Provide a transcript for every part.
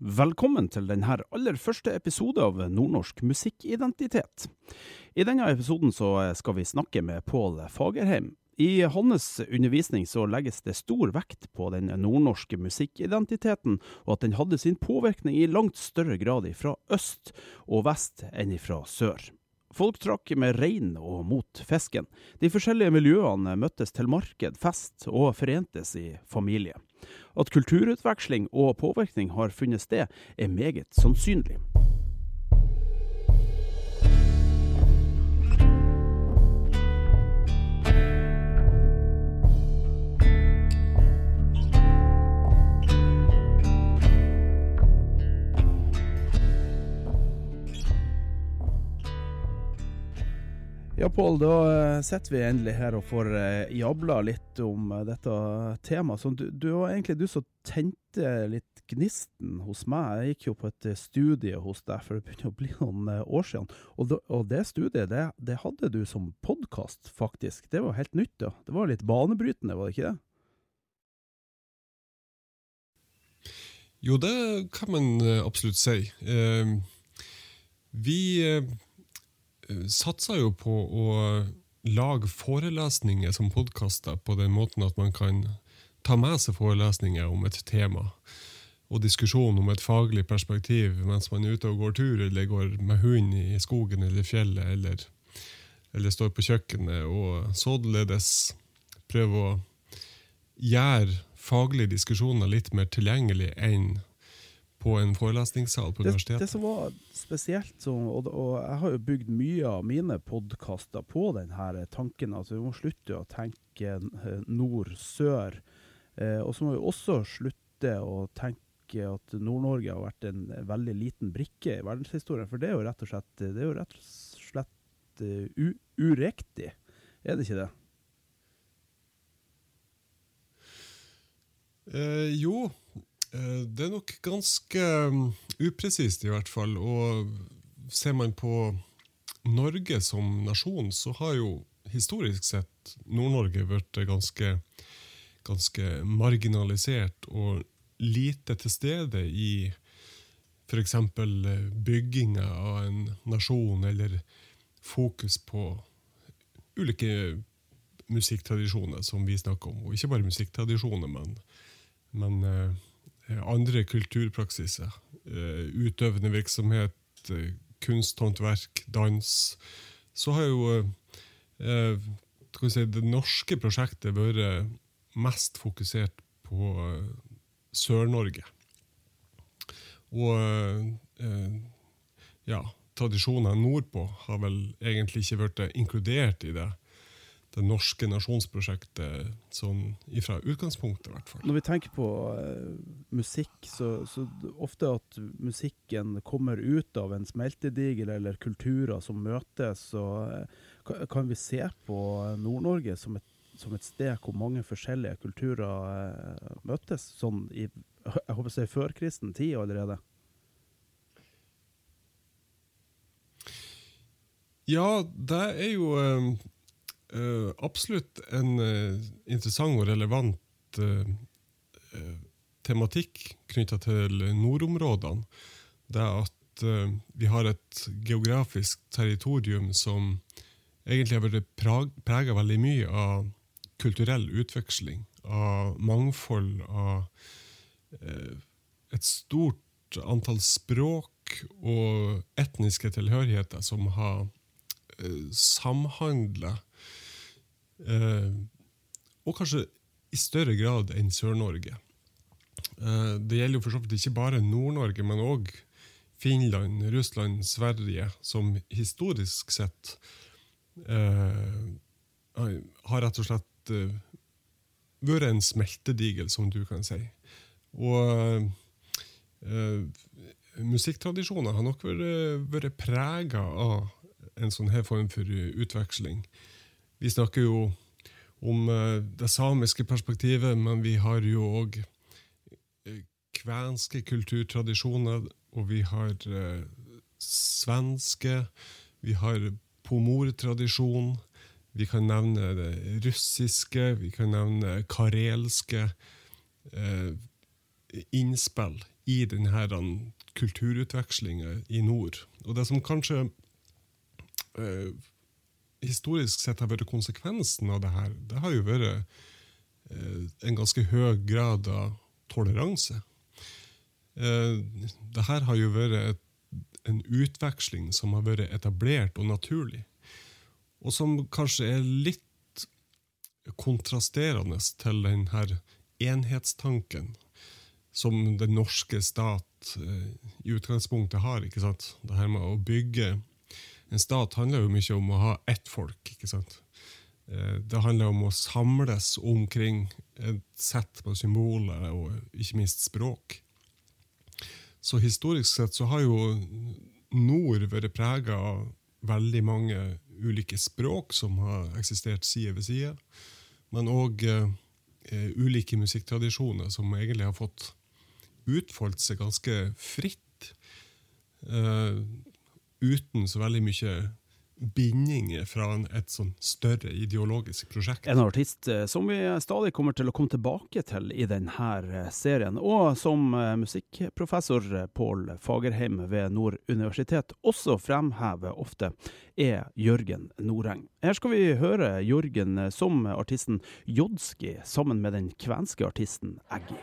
Velkommen til denne aller første episode av Nordnorsk musikkidentitet. I denne episoden skal vi snakke med Pål Fagerheim. I hans undervisning legges det stor vekt på den nordnorske musikkidentiteten, og at den hadde sin påvirkning i langt større grad fra øst og vest enn fra sør. Folk trakk med rein og mot fisken. De forskjellige miljøene møttes til marked, fest og forentes i familie. At kulturutveksling og påvirkning har funnet sted, er meget sannsynlig. Ja, Pål, da eh, sitter vi endelig her og får eh, jabla litt om eh, dette temaet. Så du, du var egentlig du som tente litt gnisten hos meg. Jeg gikk jo på et studie hos deg for det begynner å bli noen år siden. Og, og det studiet, det, det hadde du som podkast, faktisk. Det var helt nytt, da. Det var litt banebrytende, var det ikke det? Jo, det kan man absolutt si. Vi satser jo på å lage forelesninger som podkaster på den måten at man kan ta med seg forelesninger om et tema og diskusjon om et faglig perspektiv mens man er ute og går tur eller går med hund i skogen eller fjellet eller, eller står på kjøkkenet, og således prøve å gjøre faglige diskusjoner litt mer tilgjengelig enn på en forelesningssal på Det, universitetet. det som var spesielt, så, og, og jeg har jo bygd mye av mine podkaster på denne tanken at vi må slutte å tenke eh, nord-sør. Eh, og så må vi også slutte å tenke at Nord-Norge har vært en veldig liten brikke i verdenshistorien. For det er jo rett og slett, det er jo rett og slett uh, uriktig. Er det ikke det? Eh, jo, det er nok ganske um, upresist i hvert fall. Og ser man på Norge som nasjon, så har jo historisk sett Nord-Norge vært ganske, ganske marginalisert og lite til stede i f.eks. bygginga av en nasjon, eller fokus på ulike musikktradisjoner som vi snakker om. Og ikke bare musikktradisjoner, men, men eh, andre kulturpraksiser. Eh, utøvende virksomhet, eh, kunsthåndverk, dans. Så har jo eh, si, det norske prosjektet vært mest fokusert på eh, Sør-Norge. Og eh, ja, tradisjonene nordpå har vel egentlig ikke vært inkludert i det, det norske nasjonsprosjektet sånn ifra utgangspunktet, i hvert fall. Når vi tenker på uh, musikk, så, så ofte at musikken kommer ut av en smeltedigel eller kulturer som møtes, så uh, kan vi se på Nord-Norge som som et sted hvor mange forskjellige kulturer uh, møtes, sånn i jeg håper å si førkristen tid allerede. Ja, det er jo eh, absolutt en uh, interessant og relevant uh, tematikk knytta til nordområdene. Det at vi har et geografisk territorium som egentlig har vært prega veldig mye av kulturell utveksling, av mangfold, av et stort antall språk og etniske tilhørigheter som har samhandla Og kanskje i større grad enn Sør-Norge. Eh, det gjelder jo for så vidt ikke bare Nord-Norge, men òg Finland, Russland, Sverige, som historisk sett eh, har rett og slett eh, vært en smeltedigel, som du kan si. Og musikktradisjoner har nok vært, vært prega av en sånn her form for utveksling. Vi snakker jo om uh, det samiske perspektivet, men vi har jo òg kvenske kulturtradisjoner, og vi har uh, svenske, vi har pomortradisjon, vi kan nevne det russiske, vi kan nevne karelske eh, innspill i denne kulturutvekslinga i nord. Og det som kanskje eh, historisk sett har vært konsekvensen av det her, det har jo vært eh, en ganske høy grad av toleranse. Eh, det her har jo vært et, en utveksling som har vært etablert og naturlig og som kanskje er litt kontrasterende til den her enhetstanken som den norske stat eh, i utgangspunktet har. ikke sant? Det her med å bygge En stat handler jo mye om å ha ett folk. ikke sant? Eh, det handler om å samles omkring et sett på symboler og ikke minst språk. Så historisk sett så har jo nord vært prega av veldig mange ulike språk som har eksistert side ved side. Men òg eh, ulike musikktradisjoner som egentlig har fått utfoldt seg ganske fritt. Eh, uten så veldig mye bindinger fra et sånn større ideologisk prosjekt. En artist eh, som vi stadig kommer til å komme tilbake til i denne eh, serien, og som eh, musikkprofessor Pål Fagerheim ved Nord universitet også fremhever ofte, er Jørgen Noreng. Her skal vi høre Jørgen som artisten Jodski sammen med den kvenske artisten Eggy.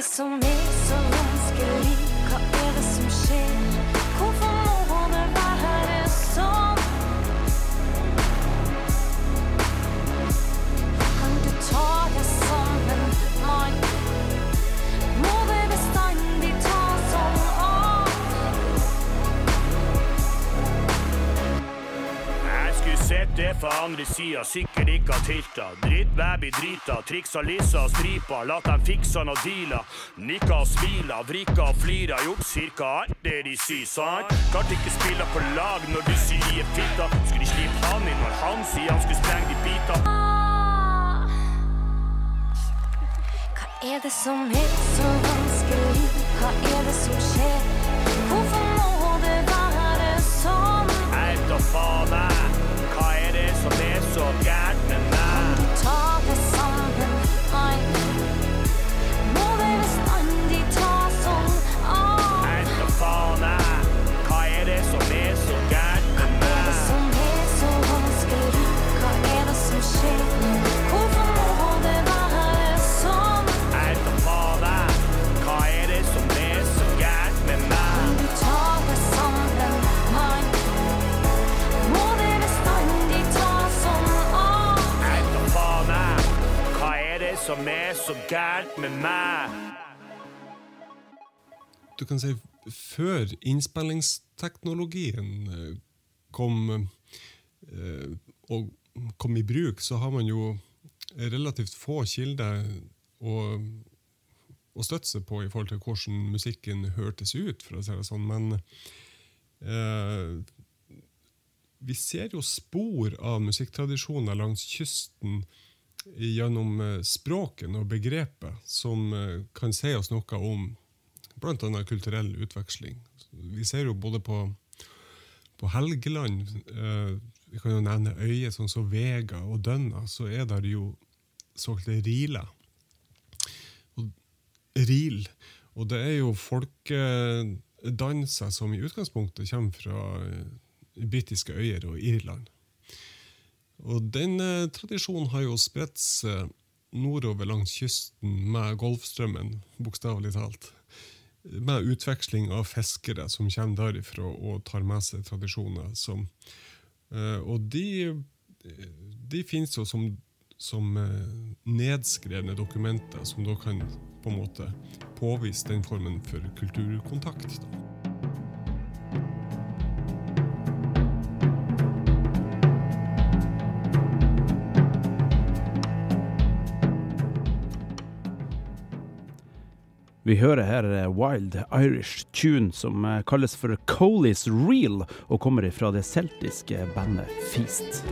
Det som er så vanskelig? Hva er det som skjer? Hvorfor må det være sånn? Kan du ta deg sammen, mann? Må det bestandig ta sånn av? Jeg skulle sett det fra andre sida, ha tilta. Drittbaby drita, triksa lissa og stripa, latt dem fiksa noe deala. Nikka og smila, vrika og flira, gjort cirka alt det de sier, sant? Klart ikke spilla på lag når du sier de er fitta. Skulle de slippe han inn når han sier han skulle sprenge de bita? Hva er det som er så vanskelig? Hva er det som skjer? Hvorfor må det være sånn? Jeg vet da faen, jeg. Hva er det som er så gærent med meg? Du kan si før innspillingsteknologien eh, kom, eh, kom i bruk, så har man jo relativt få kilder å, å støtte seg på i forhold til hvordan musikken hørtes ut, for å si det sånn. Men eh, vi ser jo spor av musikktradisjoner langs kysten gjennom språket språken og begrepet, som eh, kan si oss noe om bl.a. kulturell utveksling. Vi ser jo både på, på Helgeland eh, Vi kan jo nevne øyer sånn som Vega og Dønna, så er det jo såkalte riler. Og, ril. Og det er jo folkedanser som i utgangspunktet kommer fra eh, britiske øyer og Irland. Og den eh, tradisjonen har jo spredt seg nordover langs kysten med Golfstrømmen, bokstavelig talt. Med utveksling av fiskere som kommer derifra og tar med seg tradisjoner. Som, eh, og de, de finnes jo som, som eh, nedskrevne dokumenter som da kan på en måte påvise den formen for kulturkontakt. Da. Vi hører her eh, Wild Irish Tune, som eh, kalles for Coley's Real, og kommer fra det celtiske bandet Feast.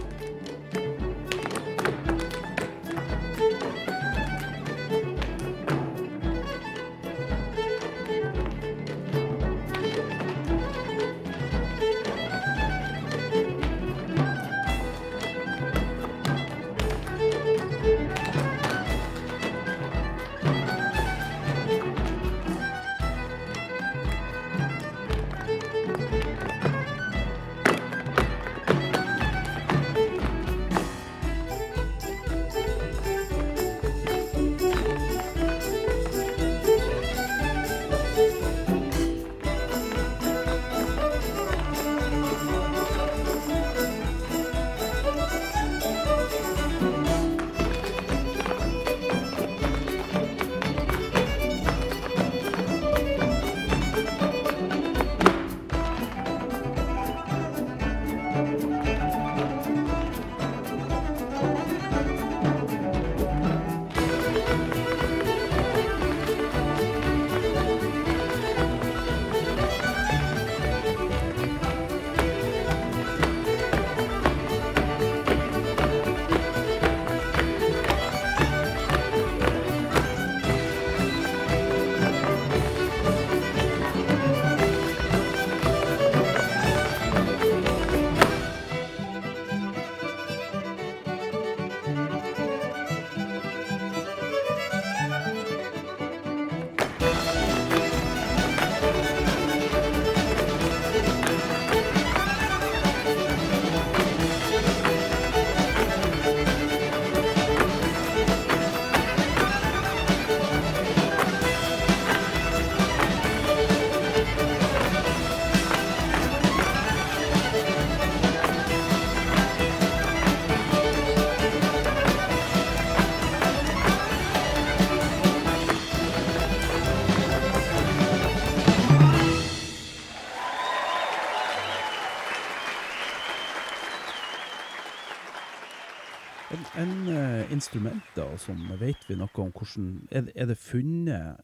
En, en eh, instrumenter som vet vi noe om hvordan Er, er det funnet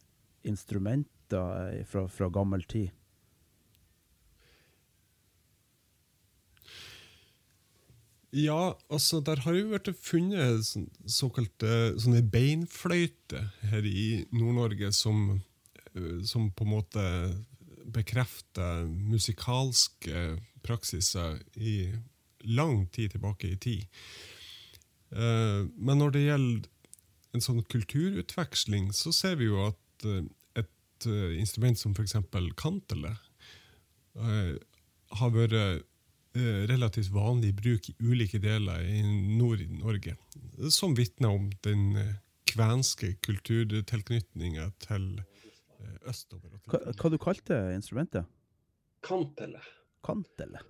instrumenter eh, fra, fra gammel tid? Ja, altså der har jo vært funnet sånn- såkalte sånne beinfløyter her i Nord-Norge som, eh, som på en måte bekrefter musikalske praksiser i lang tid tilbake i tid. Eh, Men når det gjelder en sånn kulturutveksling, så ser vi jo at eh, et eh, instrument som f.eks. kantele eh, har vært relativt vanlig i bruk i ulike deler i Nord-Norge, som vitner om den kvenske kulturtilknytninga til østover. Hva, hva du kalte instrumentet? Kantele. Kantele.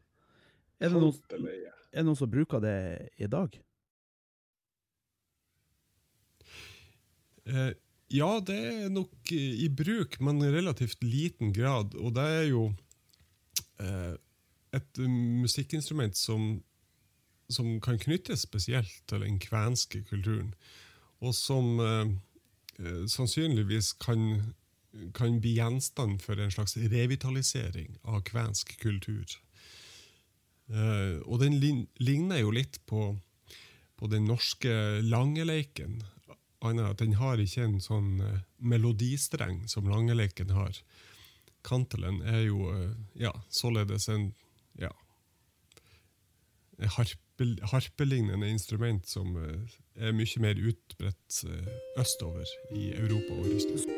Er det, noen, er det noen som bruker det i dag? Ja, det er nok eh, i bruk, men i relativt liten grad. Og det er jo eh, et musikkinstrument som, som kan knyttes spesielt til den kvenske kulturen. Og som eh, eh, sannsynligvis kan, kan bli gjenstand for en slags revitalisering av kvensk kultur. Uh, og den ligner jo litt på, på den norske langeleiken. Annet at den har ikke en sånn eh, melodistreng som langeleiken har. Kantelen er jo eh, ja, således en ja, harpe, harpelignende instrument som eh, er mye mer utbredt østover i Europa og Russland.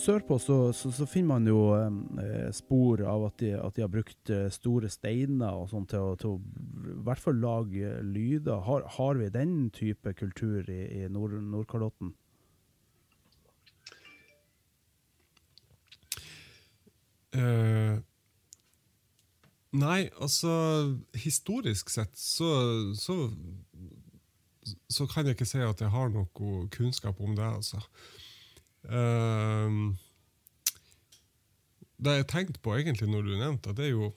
Sørpå så, så, så finner man jo eh, spor av at de, at de har brukt eh, store steiner og sånt til å, til å i hvert fall lage lyder. Har, har vi den type kultur i, i Nord Nordkalotten? Eh, nei, altså Historisk sett så, så så kan jeg ikke si at jeg har noe kunnskap om det. altså. Uh, det jeg tenkte på egentlig når du nevnte det, er jo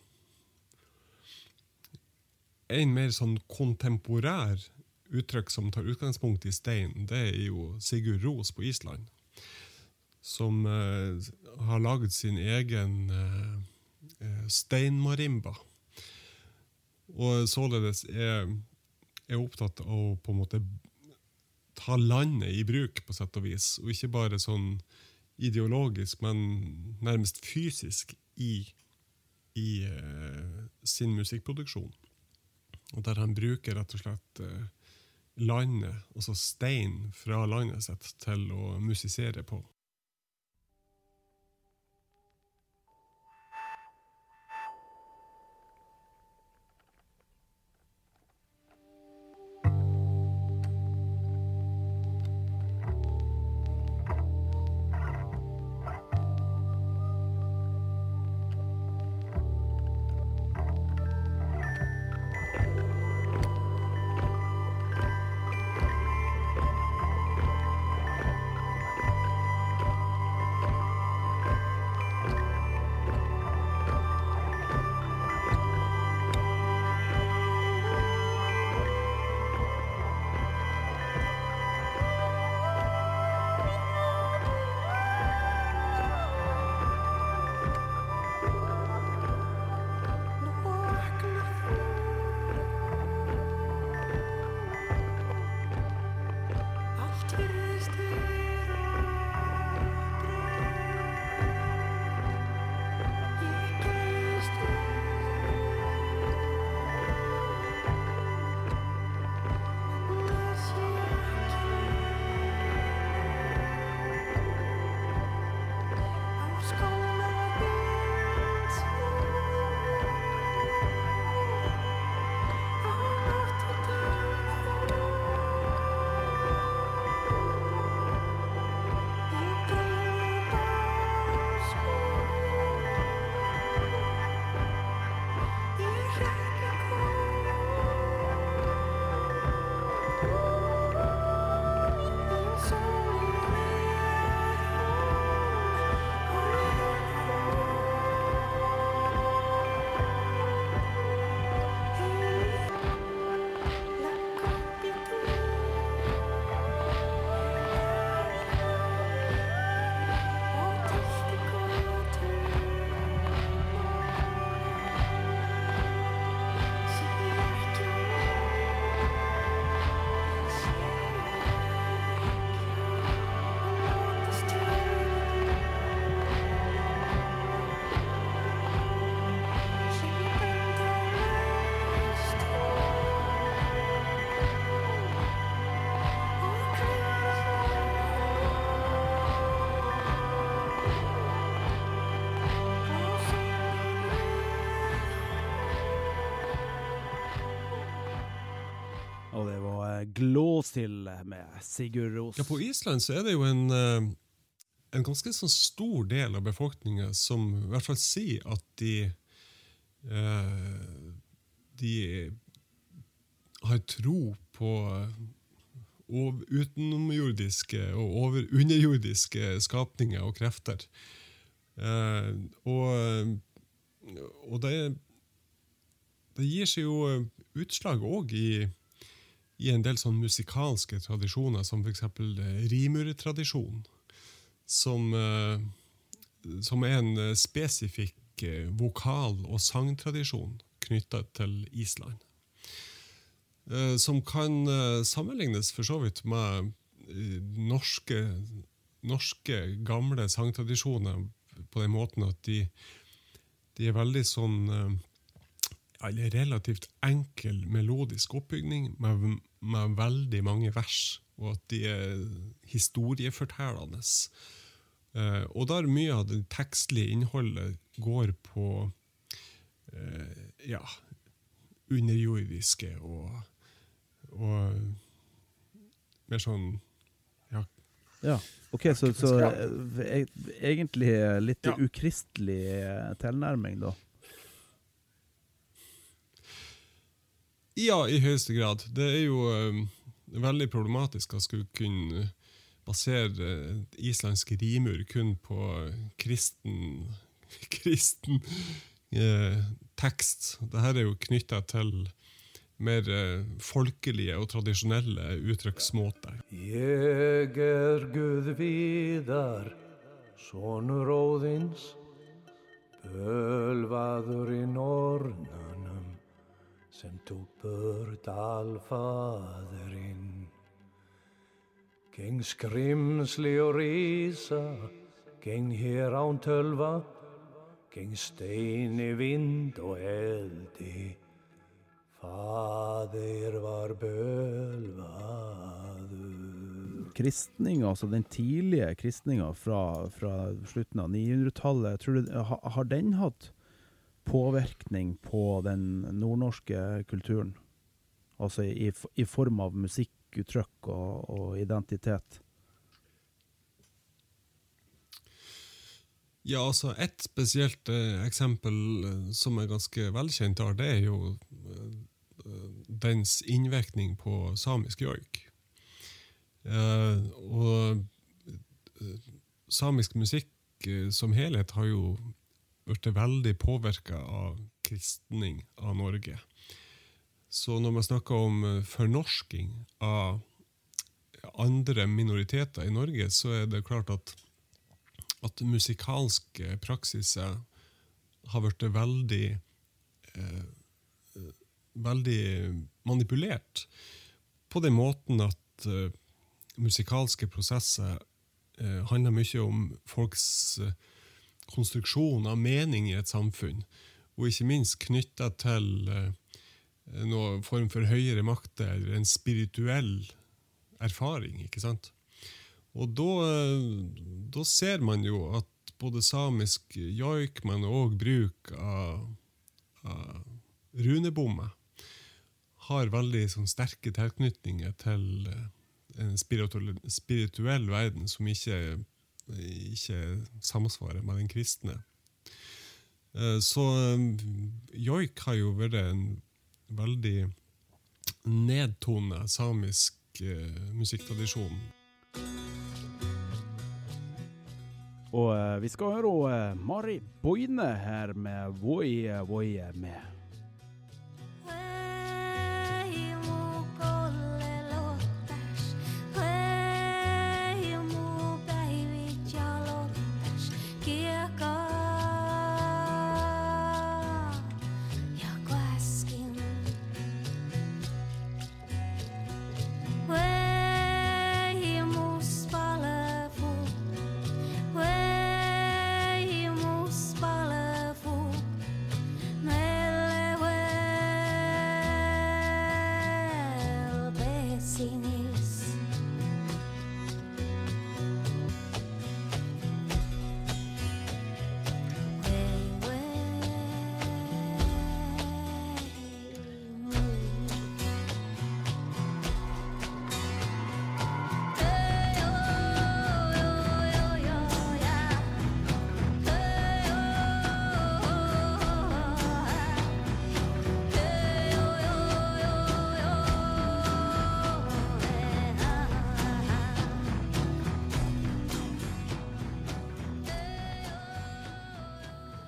en mer sånn kontemporær uttrykk som tar utgangspunkt i stein, det er jo Sigurd Ros på Island. Som uh, har laget sin egen uh, steinmarimba. Og således er er opptatt av å på en måte ta landet i bruk, på sett og vis. Og ikke bare sånn ideologisk, men nærmest fysisk i, i uh, sin musikkproduksjon. Og der han bruker rett og slett uh, landet, altså stein fra landet sitt, til å musisere på. Til med Sigurd Ros. Ja, På Island så er det jo en, eh, en ganske sånn stor del av befolkninga som i hvert fall sier at de eh, De har tro på utenomjordiske og over, underjordiske skapninger og krefter. Eh, og og det, det gir seg jo utslag òg i i en del sånn musikalske tradisjoner, som f.eks. rimurtradisjon, som, eh, som er en eh, spesifikk eh, vokal- og sangtradisjon knytta til Island. Eh, Som kan eh, sammenlignes for så vidt med eh, norske, norske gamle sangtradisjoner på den måten at de, de er veldig sånn eller relativt enkel melodisk oppbygning med, med veldig mange vers, og at de er historiefortellende. Eh, og der mye av det tekstlige innholdet går på eh, ja, underjordiske og, og mer sånn ja, Ja, ok, så, så eh, e- egentlig litt Ja. ukristelig eh, tilnærming, da. Ja, i høyeste grad. Det er jo um, veldig problematisk å skulle kunne basere eh, islandsk rimur kun på kristen, kristen eh, tekst. Dette er jo knytta til mer eh, folkelige og tradisjonelle uttrykksmåter. Jeg er Gud Vidar, sonur óðins, bølvader i nornunum, sem tók börn alfaðurinn. Geng skrimsli og risa, geng hér án tölva, geng steini, vind og eldi, Fader var bölvaður. Kristninga, altså den tidlige kristninga fra, fra slutten av 900-tallet, tror har den hatt påvirkning på den nordnorske kulturen? Altså i, i form av musikkuttrykk og, og identitet? Ja, altså Et spesielt eh, eksempel eh, som er ganske velkjent, her, det er jo eh, dens innvirkning på samisk joik. Eh, og eh, samisk musikk eh, som helhet har jo blitt veldig påvirka av kristning av Norge. Så når man snakker om eh, fornorsking av andre minoriteter i Norge, så er det klart at at musikalske praksiser har blitt veldig eh, veldig manipulert. På den måten at eh, musikalske prosesser eh, handler mye om folks eh, konstruksjon av mening i et samfunn, og ikke minst knytta til eh, noen form for høyere makter, eller en spirituell erfaring. ikke sant? Og da, da ser man jo at både samisk joik, men òg bruk av, av runebommer, har veldig sånn, sterke tilknytninger til eh, en spirituell, spirituell verden som ikke, ikke samsvarer med den kristne. Eh, Så eh, joik har jo vært en veldig nedtone samisk eh, musikktradisjon. Og vi skal høre Mari Boine her med Voi Voi med.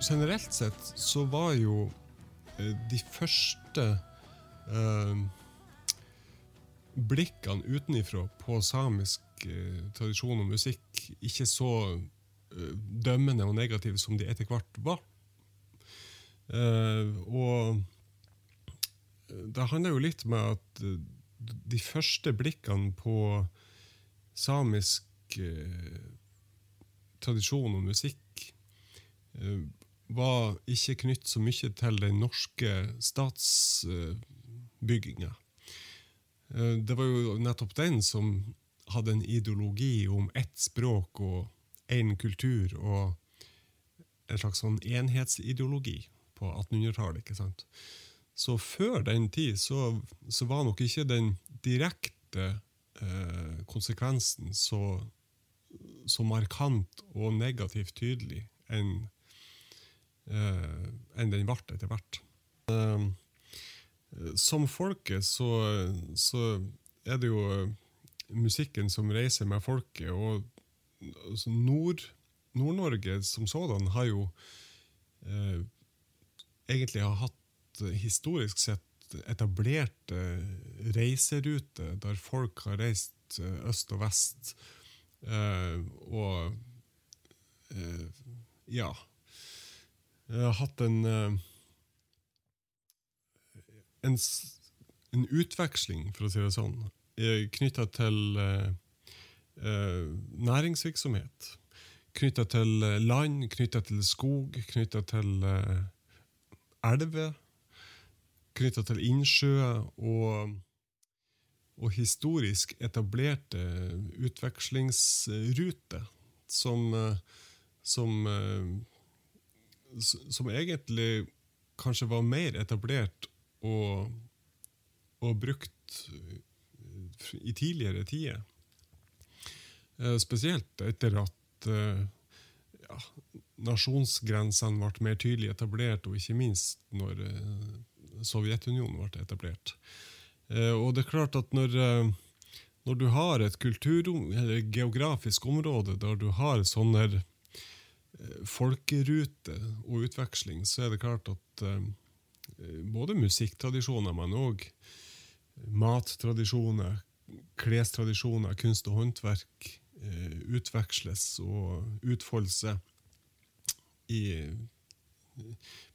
Generelt sett så var jo eh, de første eh, blikkene utenifra på samisk eh, tradisjon og musikk ikke så eh, dømmende og negative som de etter hvert var. Eh, og det handler jo litt med at eh, de første blikkene på samisk eh, tradisjon og musikk eh, var ikke knytt så mye til den norske statsbygginga. Eh, Det var jo nettopp den som hadde en ideologi om ett språk og én kultur og en slags sånn enhetsideologi på 1800-tallet. ikke sant? Så før den tid så, så var nok ikke den direkte eh, konsekvensen så, så markant og negativt tydelig enn enn den ble etter hvert. Eh, som folket så, så er det jo eh, musikken som reiser med folket, og altså Nord, Nord-Norge som sådan har jo eh, egentlig har hatt eh, historisk sett etablerte reiseruter der folk har reist eh, øst og vest. Eh, og eh, ja Jeg har hatt en eh, en, en utveksling, for å si det sånn, knytta til eh, eh, næringsvirksomhet. Knytta til eh, land, knytta til skog, knytta til eh, elver. Knytta til innsjøer og, og historisk etablerte utvekslingsruter som, eh, som, eh, som egentlig kanskje var mer etablert og, og brukt eh, i tidligere tider. Eh, Spesielt etter at eh, ja, nasjonsgrensene ble mer tydelig etablert, og ikke minst når Sovjetunionen ble etablert. Og det er klart at når, når du har et eller geografisk område der du har sånne folkerute og utveksling, så er det klart at eh, både musikktradisjoner, men òg mattradisjoner, klestradisjoner, kunst og håndverk eh, utveksles og utfolder seg i,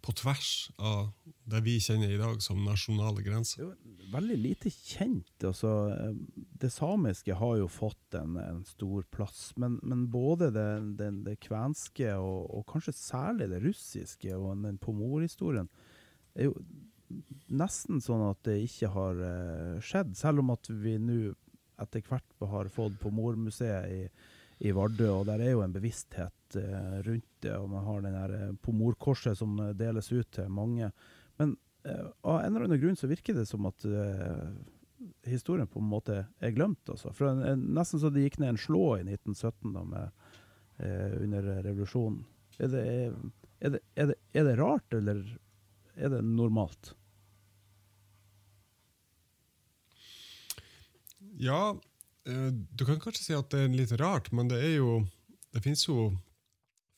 på tvers av det vi kjenner i dag som nasjonale grenser. Er veldig lite kjent. Altså, eh, det samiske har jo fått en, en stor plass, men, men både det, det, det kvenske og, og kanskje særlig det russiske og den pomorhistorien er jo nesten sånn at det ikke har eh, skjedd, selv om at vi nå etter hvert har fått Pomormuseet i, i Vardø, og der er jo en bevissthet eh, rundt det, og man har den her eh, pomorkorset som eh, deles ut til mange. Men av en eller annen grunn så virker det som at historien på en måte er glemt. Altså. For en, en, nesten så det gikk ned en slå i 1917 da, med, under revolusjonen. Er det, er, det, er, det, er det rart, eller er det normalt? Ja, du kan kanskje si at det er litt rart, men det er jo Det finnes jo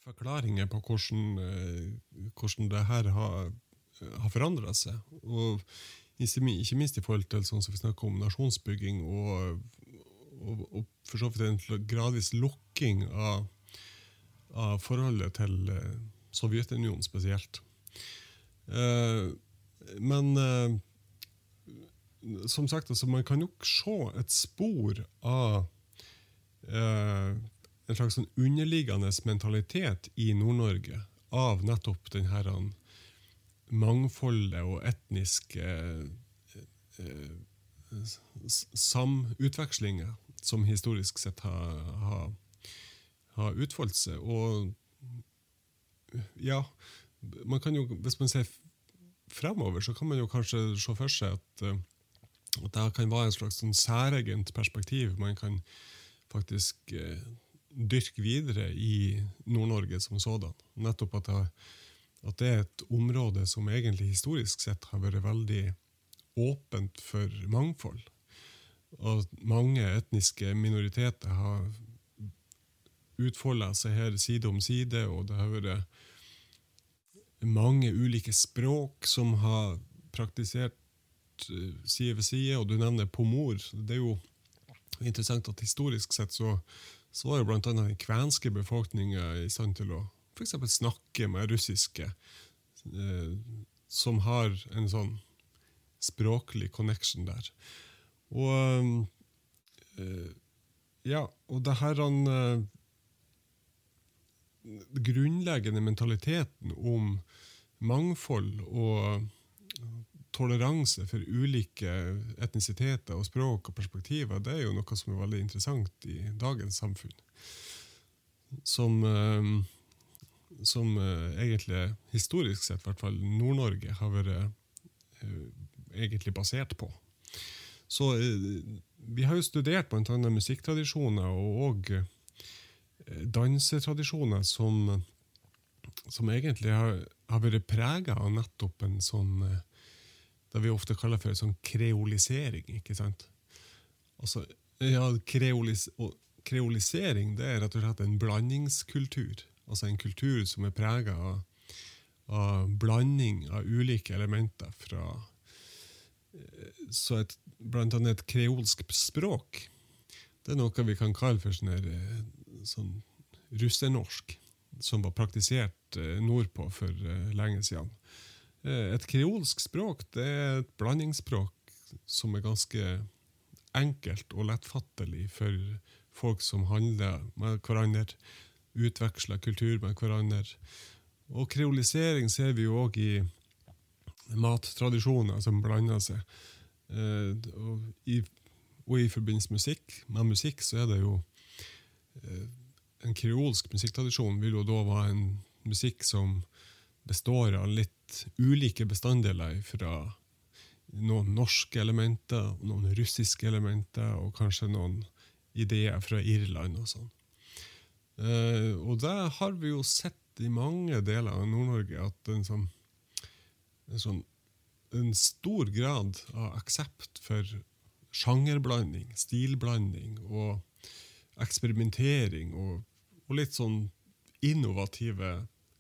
forklaringer på hvordan, eh, hvordan det her har, har forandra seg. Og ikke minst i forhold til sånn som vi snakker om nasjonsbygging og, og, og for så vidt en gradvis lukking av, av forholdet til eh, Sovjetunionen spesielt. Eh, men eh, som sagt, altså, man kan jo se et spor av eh, en slags sånn underliggende mentalitet i Nord-Norge av nettopp den her mangfoldet og etniske eh, s- samutvekslinger som historisk sett har, har, har utfoldt seg. Og ja, man jo, hvis man ser fremover, så kan man jo kanskje se for seg at eh, at det kan være en slags sånn særegent perspektiv man kan faktisk eh, dyrke videre i Nord-Norge som sådan. Nettopp at det, at det er et område som egentlig historisk sett har vært veldig åpent for mangfold. Og mange etniske minoriteter har utfolda seg her side om side, og det har vært mange ulike språk som har praktisert eh, side ved side, og du nevner pomor. Det er jo interessant at historisk sett så, så var jo annet den kvenske befolkninga i stand til å eksempel snakke med russiske, eh, som har en sånn språklig connection der. Og eh, ja, og det her han eh, grunnleggende mentaliteten om mangfold og toleranse for ulike etnisiteter og språk og perspektiver, det er jo noe som er veldig interessant i dagens samfunn. som, eh, som eh, egentlig, historisk sett, i hvert fall Nord-Norge, har vært eh, egentlig basert på. Så vi har jo studert bl.a. musikktradisjoner og og dansetradisjoner som, som egentlig har, har vært prega av nettopp en sånn Det vi ofte kaller for sånn kreolisering. ikke sant? Altså, ja, kreolis, kreolisering det er rett og slett en blandingskultur. Altså en kultur som er prega av, av blanding av ulike elementer fra eh, Så et, blant annet et kreolsk språk det er noe vi kan kalle for sånn, her, eh, sånn russenorsk, som var praktisert eh, nordpå for lenge siden. Eh, Et kreolsk språk det er et blandingsspråk som er ganske enkelt og lettfattelig for folk som handler med hverandre, utveksler kultur med hverandre. Og kreolisering ser vi jo òg i mattradisjoner som blander seg. Eh, og, i, og i forbindelse musikk, med musikk så er det jo eh, En kreolsk musikktradisjon vil jo da være en musikk som består av litt ulike bestanddeler fra noen norske elementer, noen russiske elementer og kanskje noen ideer fra Irland og sånn. Eh, og det har vi jo sett i mange deler av Nord-Norge at en sånn, en sånn en stor grad av aksept for sjangerblanding, stilblanding og eksperimentering og, og litt sånn innovative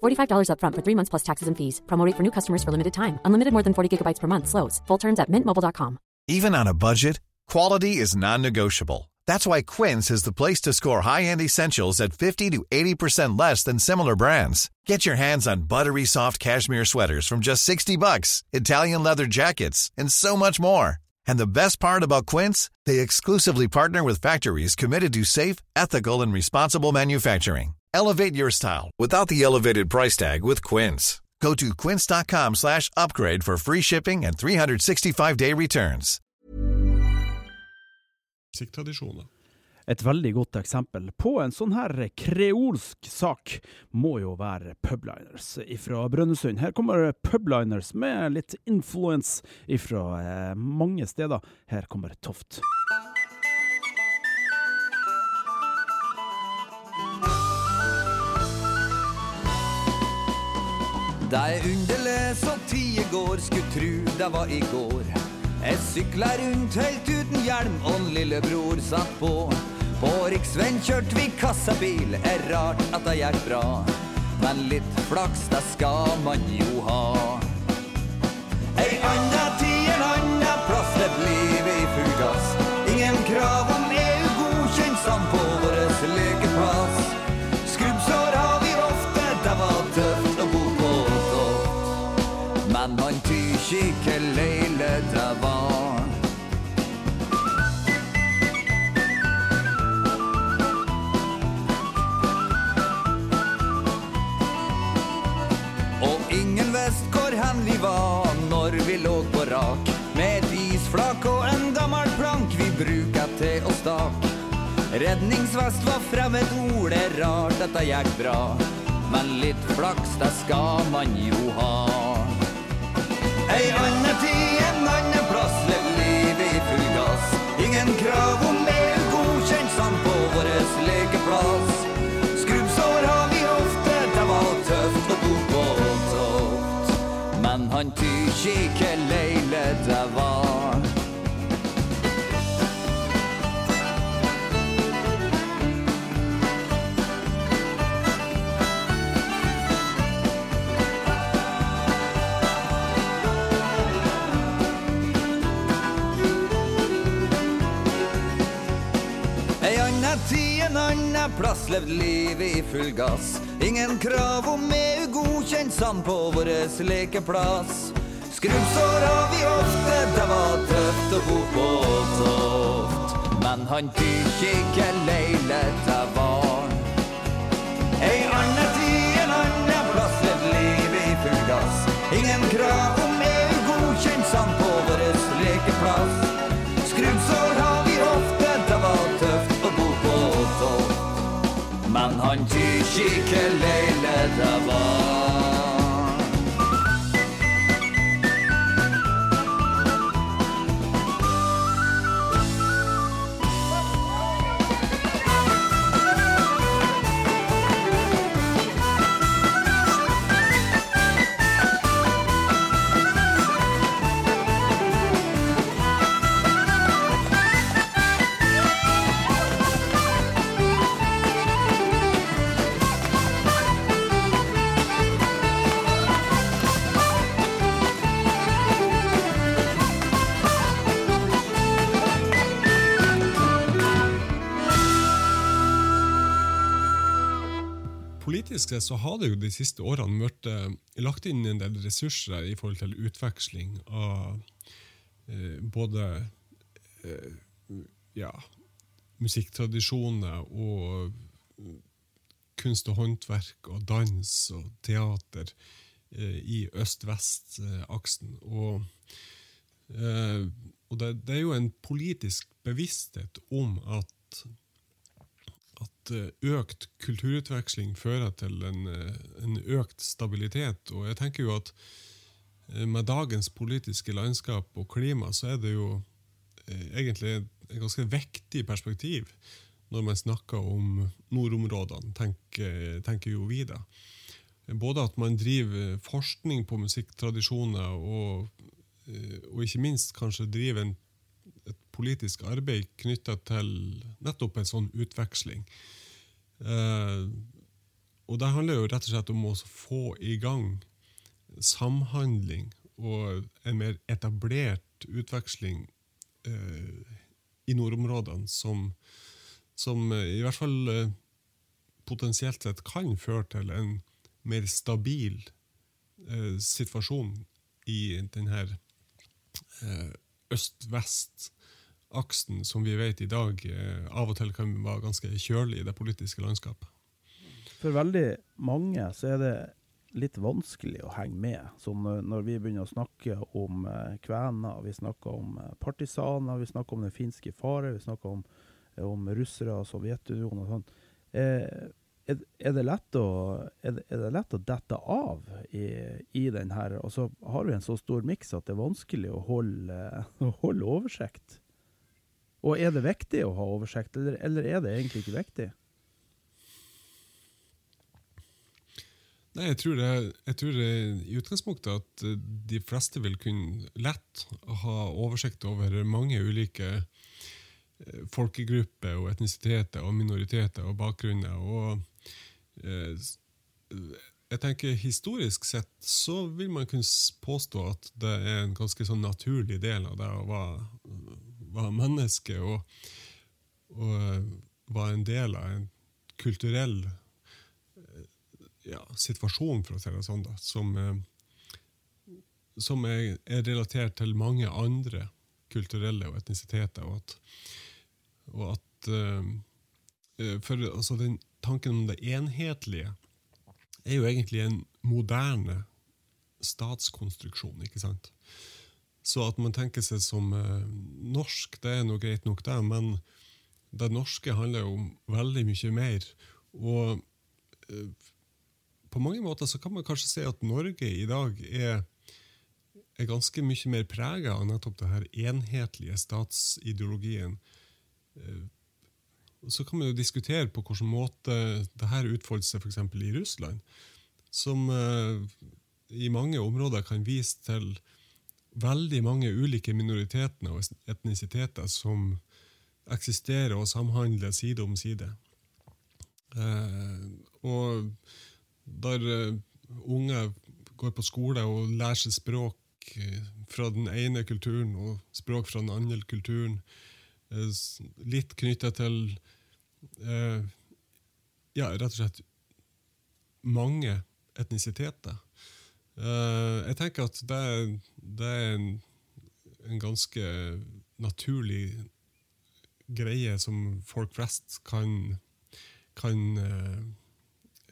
$45 upfront for three months plus taxes and fees. Promo rate for new customers for limited time. Unlimited more than 40 gigabytes per month. Slows. Full terms at mintmobile.com. Even on a budget, quality is non-negotiable. That's why Quince is the place to score high-end essentials at 50 to 80% less than similar brands. Get your hands on buttery soft cashmere sweaters from just 60 bucks, Italian leather jackets, and so much more. And the best part about Quince, they exclusively partner with factories committed to safe, ethical, and responsible manufacturing. Elevate your style without the elevated price tag with Quince. Go to quince.com slash upgrade for free shipping and 365-day returns. Et veldig godt eksempel på en sånn her kreolsk sak må jo være Publiners fra Brønnøysund. Her kommer Publiners med litt influence fra eh, mange steder. Her kommer Toft. Det er underlig så tida går, skulle tru det var i går. Jeg sykla rundt helt uten hjelm, og lillebror satt på. På riksveien kjørte vi kassabil, er rart at det gikk bra. Men litt flaks, det skal man jo ha. Ei anna tid, en anna plass, det blir vi i full gass. Ikke leile det var. Og ingen visste hvor hen vi var når vi lå på rak. Med et isflak og en gammel plank vi bruka til å stak. Redningsvest var fremmed ord, det er rart dette det gikk bra. Men litt flaks, det skal man jo ha. Ei anna tid, en annen plass, lev livet i full gass. Ingen krav om EU-godkjent sand på vår lekeplass. Skrubbsår har vi ofte, det var tøft å bo på toft. Men han tyr ikke leile det var. Plass, levd livet i full gass. Ingen krav om EU-godkjent sand på vår lekeplass. Skrubbsår har vi ofte, det var tøft å bo på Toft. Men han tyr ikke leiligheta han tyr ikke var. Så har det jo de siste årene vært eh, lagt inn en del ressurser i forhold til utveksling av eh, både eh, ja, musikktradisjoner og kunst og håndverk og dans og teater i øst-vest-aksen. Og, og det, det er jo en politisk bevissthet om at eh, økt kulturutveksling fører til en, eh, en økt stabilitet. Og jeg tenker jo at eh, med dagens politiske landskap og klima, så er det jo egentlig et ganske viktig perspektiv når man snakker om nordområdene, tenker, tenker jo vi da. Både at man driver forskning på musikktradisjoner, og, og ikke minst kanskje driver en politisk arbeid knytta til nettopp en sånn utveksling. Eh, og det handler jo rett og slett om å få i gang samhandling og en mer etablert utveksling eh, i nordområdene, som, som eh, i hvert fall potensielt sett kan føre til en mer stabil eh, situasjon i denne eh, øst-vest-aksen, som vi vet i dag eh, av og til kan være ganske kjølig i det politiske landskapet. For veldig mange så er det litt vanskelig å henge med. Som når, vi begynner å snakke om eh, kvener, vi snakker om eh, partisaner, vi snakker om den finske fare, vi snakker om, om russere og Sovjetunionen og sånn. Er, er, det lett å, er det lett å dette av i, i den her? Og så har vi en så stor miks at det er vanskelig å holde, å holde oversikt. Og er det viktig å ha oversikt, eller, eller er det egentlig ikke viktig? Nei, jeg tror, det, jeg tror det, i utgangspunktet at eh, de fleste vil kunne lett ha oversikt over mange ulike eh, folkegrupper og etnisiteter og minoriteter og bakgrunner. Og eh, jeg tenker Historisk sett så vil man kunne påstå at det er en ganske sånn naturlig del av det å være, være menneske og, og var en del av en kulturell ja, situasjon, for å si det sånn, da, som, eh, som er, er, relatert til mange andre kulturelle og etnisiteter. Og at, og at for, altså, den Tanken om det enhetlige er jo egentlig en moderne statskonstruksjon. ikke sant? Så at man tenker seg som eh, norsk, det er noe greit nok, det, men det norske handler jo om veldig mye mer. Og eh, på mange måter så kan man kanskje si at Norge i dag er, er ganske mye mer prega av nettopp det her enhetlige statsideologien. Eh, så kan man jo diskutere på hvilken måte det her utfolder seg f.eks. i Russland, som uh, i mange områder kan vise til veldig mange ulike minoriteter og etnisiteter som eksisterer og samhandler side om side. Uh, og der uh, unge går på skole og lærer seg språk uh, fra den ene kulturen og språk fra den andre kulturen. Litt knytta til Ja, rett og slett mange etnisiteter. Eh, jeg tenker at det, det er en, en ganske naturlig greie som folk flest kan, kan eh,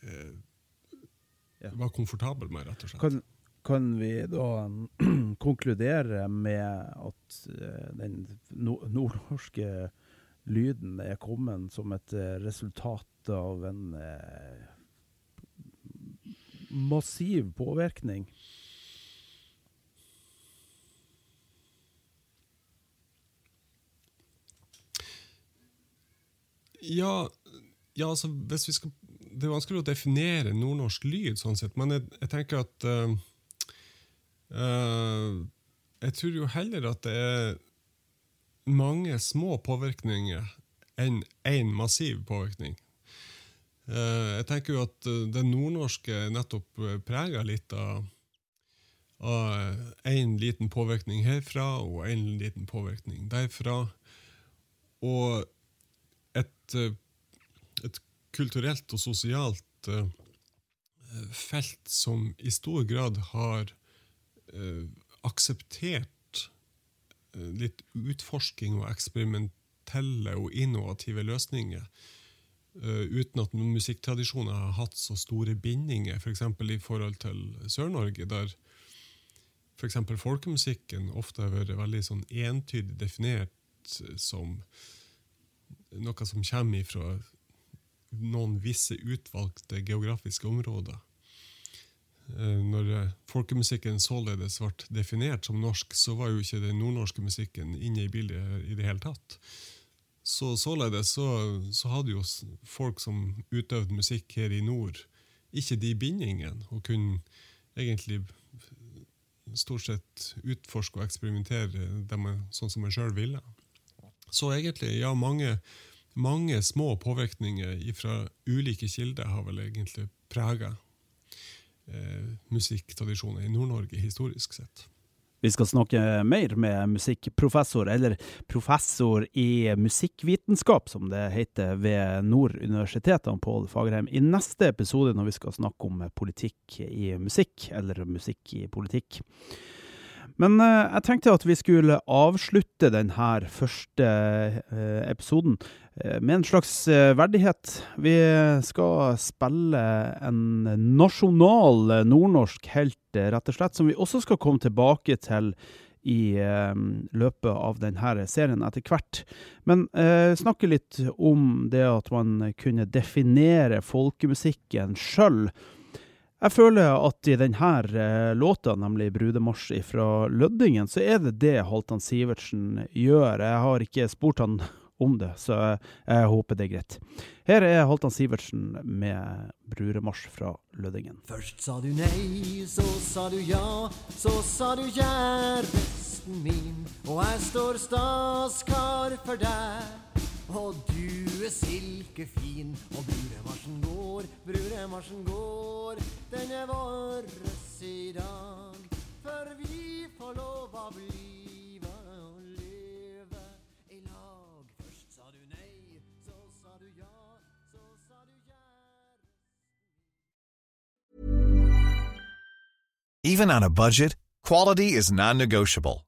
eh, være komfortabel med, rett og slett. Kan, kan vi da konkludere med at eh, den no nordnorske lyden er kommet som et resultat av en eh, massiv påvirkning? Ja, ja altså hvis vi skal Det er vanskelig å definere nordnorsk lyd, sånn sett, men jeg, jeg tenker at uh, uh, Jeg tror jo heller at det er mange små påvirkninger enn én massiv påvirkning. Eh, jeg tenker jo at eh, det nordnorske nettopp uh, preger litt av én liten påvirkning herfra og én liten påvirkning derfra. Og et, eh, et kulturelt og sosialt eh, felt som i stor grad har eh, akseptert litt utforsking og eksperimentelle og innovative løsninger. Uten at musikktradisjoner har hatt så store bindinger, f.eks. For i forhold til Sør-Norge, der f.eks. folkemusikken ofte har vært veldig sånn entydig definert som noe som kommer fra noen visse utvalgte geografiske områder. Eh, når eh, folkemusikken således ble definert som norsk, så var jo ikke den nordnorske musikken inne i bildet i det hele tatt. Så således så, så hadde jo folk som utøvde musikk her i nord, ikke de bindingene, og kunne egentlig stort sett utforske og eksperimentere dem, sånn som en sjøl ville. Så egentlig, ja, mange, mange små påvirkninger fra ulike kilder har vel egentlig prega eh, musikktradisjoner i Nord-Norge historisk sett. Vi skal snakke mer med musikkprofessor, eller professor i musikkvitenskap, som det heter ved Nord universitet, Pål Fagerheim, i neste episode når vi skal snakke om politikk i musikk, eller musikk i politikk. Men uh, jeg tenkte at vi skulle avslutte denne første uh, episoden uh, med en slags verdighet. Vi skal spille en nasjonal nordnorsk helt, rett og slett, som vi også skal komme tilbake til i løpet av denne serien etter hvert. Men snakke litt om det at man kunne definere folkemusikken sjøl. Jeg føler at i denne eh, låta, nemlig 'Brudemarsj' fra Løddingen, så er det det Halvdan Sivertsen gjør. Jeg har ikke spurt han om det, så jeg, håper det er greit. Her er Halvdan Sivertsen med 'Brudemarsj' fra Løddingen. Først sa du nei, så sa du ja, så sa du kjæresten min, og jeg står staskar for deg. Og du er silkefin, og går, går. Den er vårres i dag, for vi får lov av livet leve i lag. Først sa du nei, så sa du ja, så sa du. Even on a budget, quality is non-negotiable.